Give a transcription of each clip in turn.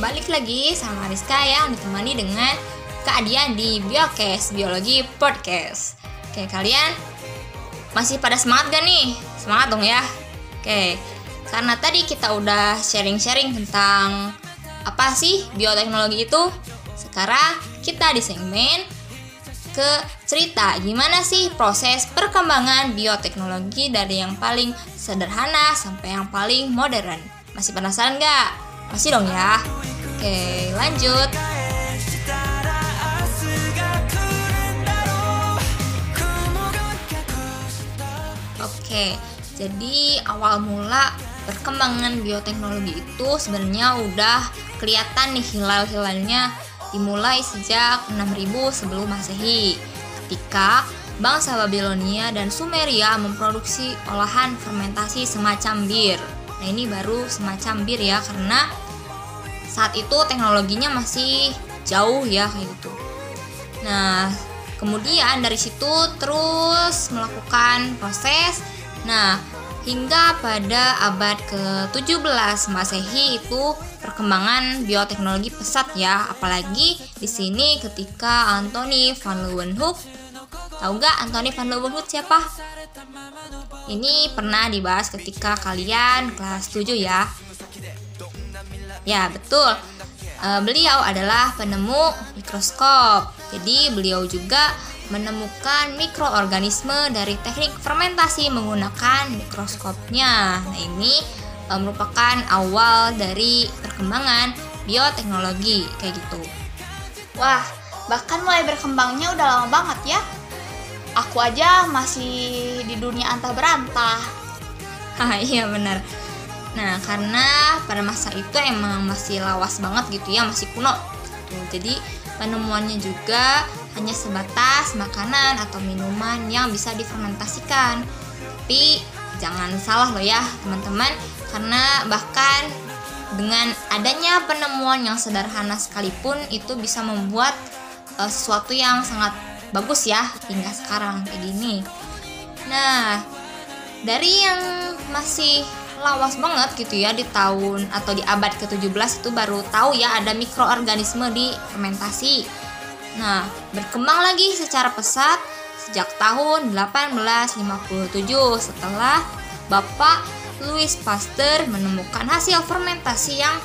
Balik lagi sama Rizka yang ditemani dengan Kak Adian di Biokes Biologi Podcast. Oke, kalian masih pada semangat gak nih? Semangat dong ya. Oke, karena tadi kita udah sharing-sharing tentang apa sih bioteknologi itu. Sekarang kita di segmen ke cerita gimana sih proses perkembangan bioteknologi dari yang paling sederhana sampai yang paling modern. Masih penasaran gak? Masih dong ya. Oke, lanjut. Oke, jadi awal mula perkembangan bioteknologi itu sebenarnya udah kelihatan nih hilal-hilalnya dimulai sejak 6000 sebelum Masehi ketika bangsa Babilonia dan Sumeria memproduksi olahan fermentasi semacam bir. Nah, ini baru semacam bir ya karena saat itu teknologinya masih jauh ya kayak gitu. Nah, kemudian dari situ terus melakukan proses. Nah, hingga pada abad ke-17 Masehi itu perkembangan bioteknologi pesat ya, apalagi di sini ketika Anthony van Leeuwenhoek Tahu nggak Anthony van Leeuwenhoek siapa? Ini pernah dibahas ketika kalian kelas 7 ya. Ya, betul. E, beliau adalah penemu mikroskop. Jadi, beliau juga menemukan mikroorganisme dari teknik fermentasi menggunakan mikroskopnya. Nah, ini e, merupakan awal dari perkembangan bioteknologi kayak gitu. Wah, bahkan mulai berkembangnya udah lama banget ya aku aja masih di dunia antah berantah ah iya benar nah karena pada masa itu emang masih lawas banget gitu ya masih kuno. Tuh, jadi penemuannya juga hanya sebatas makanan atau minuman yang bisa difermentasikan. Tapi jangan salah loh ya teman-teman karena bahkan dengan adanya penemuan yang sederhana sekalipun itu bisa membuat uh, sesuatu yang sangat bagus ya hingga sekarang kayak gini. Nah dari yang masih lawas banget gitu ya di tahun atau di abad ke-17 itu baru tahu ya ada mikroorganisme di fermentasi. Nah, berkembang lagi secara pesat sejak tahun 1857 setelah Bapak Louis Pasteur menemukan hasil fermentasi yang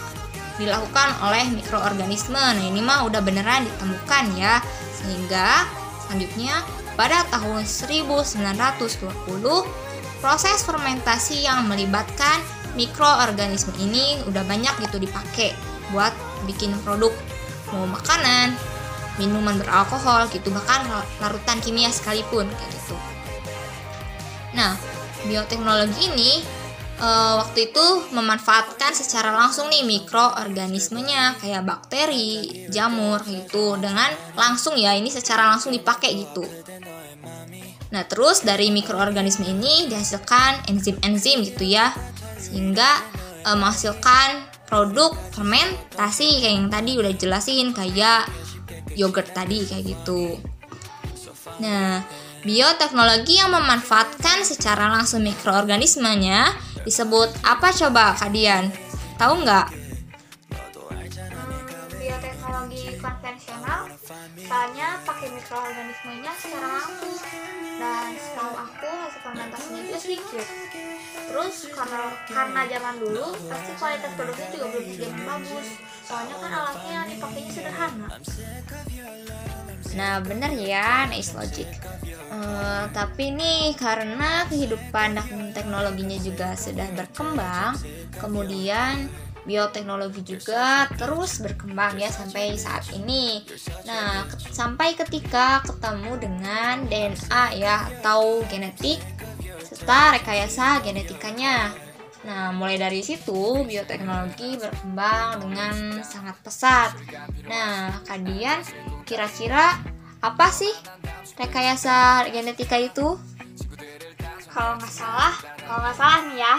dilakukan oleh mikroorganisme. Nah, ini mah udah beneran ditemukan ya. Sehingga Selanjutnya, pada tahun 1920, proses fermentasi yang melibatkan mikroorganisme ini udah banyak gitu dipakai buat bikin produk mau makanan, minuman beralkohol gitu bahkan larutan kimia sekalipun kayak gitu. Nah, bioteknologi ini e, waktu itu memanfaatkan secara langsung nih mikroorganismenya kayak bakteri, jamur gitu dengan langsung ya ini secara langsung dipakai gitu. Nah, terus dari mikroorganisme ini dihasilkan enzim-enzim gitu ya. Sehingga e, menghasilkan produk fermentasi kayak yang tadi udah jelasin kayak yogurt tadi kayak gitu. Nah, bioteknologi yang memanfaatkan secara langsung mikroorganismenya disebut apa coba kalian? Tahu nggak? Soalnya pakai mikroorganismenya secara langsung dan setahu aku hasil fermentasinya itu sedikit terus karena karena zaman dulu pasti kualitas produknya juga belum segitu bagus. Soalnya kan alatnya dipakainya sederhana. Nah bener ya nice logic. Uh, tapi nih karena kehidupan dan teknologinya juga sudah berkembang, kemudian bioteknologi juga terus berkembang ya sampai saat ini. Nah, ke sampai ketika ketemu dengan DNA ya atau genetik serta rekayasa genetikanya. Nah, mulai dari situ bioteknologi berkembang dengan sangat pesat. Nah, kalian kira-kira apa sih rekayasa genetika itu? Kalau nggak salah, kalau nggak salah nih ya,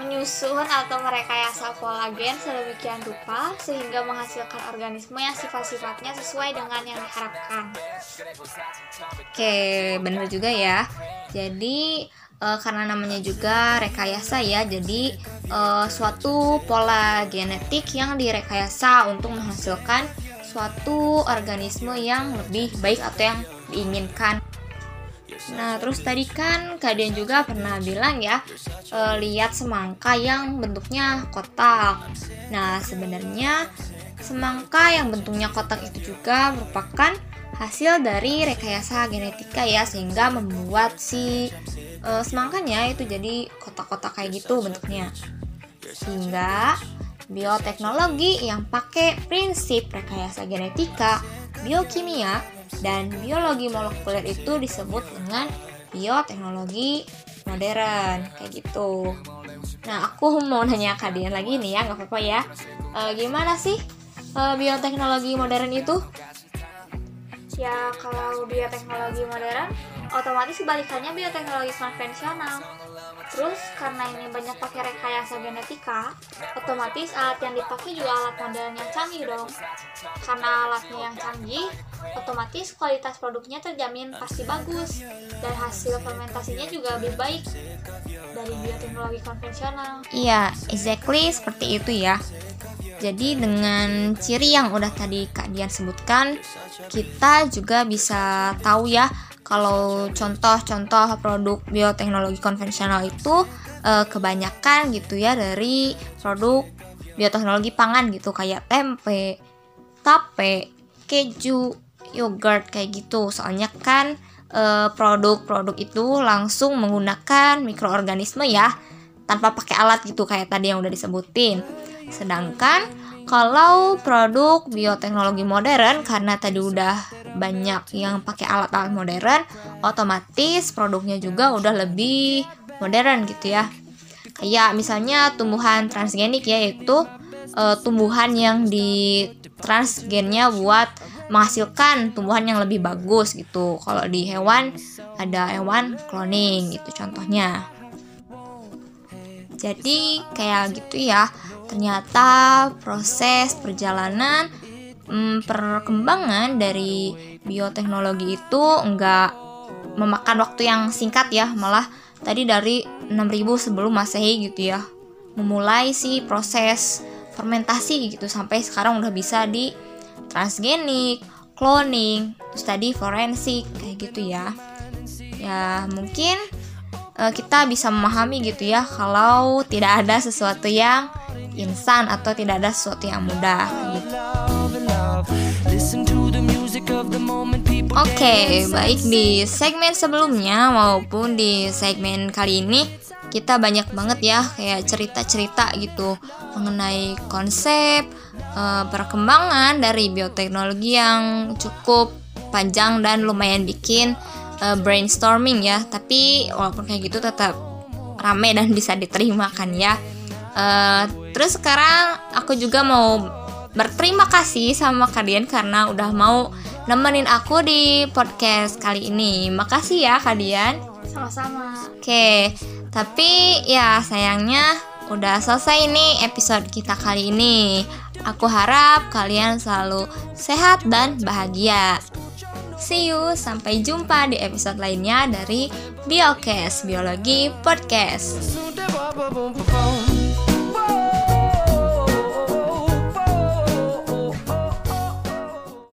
menyusun atau merekayasa pola gen sedemikian rupa sehingga menghasilkan organisme yang sifat-sifatnya sesuai dengan yang diharapkan. Oke, bener juga ya. Jadi uh, karena namanya juga rekayasa ya jadi uh, suatu pola genetik yang direkayasa untuk menghasilkan suatu organisme yang lebih baik atau yang diinginkan Nah, terus tadi kan kalian juga pernah bilang ya, e, lihat semangka yang bentuknya kotak. Nah, sebenarnya semangka yang bentuknya kotak itu juga merupakan hasil dari rekayasa genetika ya, sehingga membuat si e, semangkanya itu jadi kotak-kotak kayak gitu bentuknya. Sehingga bioteknologi yang pakai prinsip rekayasa genetika, biokimia, dan biologi molekuler itu disebut dengan bioteknologi modern kayak gitu. Nah, aku mau nanya kalian lagi nih ya, nggak apa-apa ya. E, gimana sih e, bioteknologi modern itu? Ya, kalau bioteknologi modern, otomatis kebalikannya bioteknologi konvensional. Terus karena ini banyak pakai rekayasa genetika, otomatis alat yang dipakai juga alat modern yang canggih dong. Karena alatnya yang canggih, otomatis kualitas produknya terjamin pasti bagus dan hasil fermentasinya juga lebih baik dari bioteknologi konvensional. Iya, exactly seperti itu ya. Jadi dengan ciri yang udah tadi Kak Dian sebutkan, kita juga bisa tahu ya kalau contoh-contoh produk bioteknologi konvensional itu eh, kebanyakan gitu ya dari produk bioteknologi pangan gitu kayak tempe, tape, keju, yogurt kayak gitu. Soalnya kan eh, produk-produk itu langsung menggunakan mikroorganisme ya tanpa pakai alat gitu kayak tadi yang udah disebutin. Sedangkan kalau produk bioteknologi modern karena tadi udah banyak yang pakai alat-alat modern, otomatis produknya juga udah lebih modern gitu ya. Kayak misalnya tumbuhan transgenik ya yaitu e, tumbuhan yang di transgennya buat menghasilkan tumbuhan yang lebih bagus gitu. Kalau di hewan ada hewan cloning gitu contohnya. Jadi kayak gitu ya ternyata proses perjalanan hmm, perkembangan dari bioteknologi itu enggak memakan waktu yang singkat ya malah tadi dari 6000 sebelum masehi gitu ya memulai si proses fermentasi gitu sampai sekarang udah bisa di transgenik cloning terus tadi forensik kayak gitu ya ya mungkin uh, kita bisa memahami gitu ya kalau tidak ada sesuatu yang insan atau tidak ada sesuatu yang mudah gitu. Oke, baik di segmen sebelumnya maupun di segmen kali ini kita banyak banget ya kayak cerita-cerita gitu mengenai konsep uh, perkembangan dari bioteknologi yang cukup panjang dan lumayan bikin uh, brainstorming ya. Tapi walaupun kayak gitu tetap rame dan bisa diterima kan ya. Uh, terus sekarang aku juga mau berterima kasih sama kalian karena udah mau nemenin aku di podcast kali ini. Makasih ya kalian. Sama-sama. Oke, tapi ya sayangnya udah selesai nih episode kita kali ini. Aku harap kalian selalu sehat dan bahagia. See you, sampai jumpa di episode lainnya dari Biocast Biologi Podcast.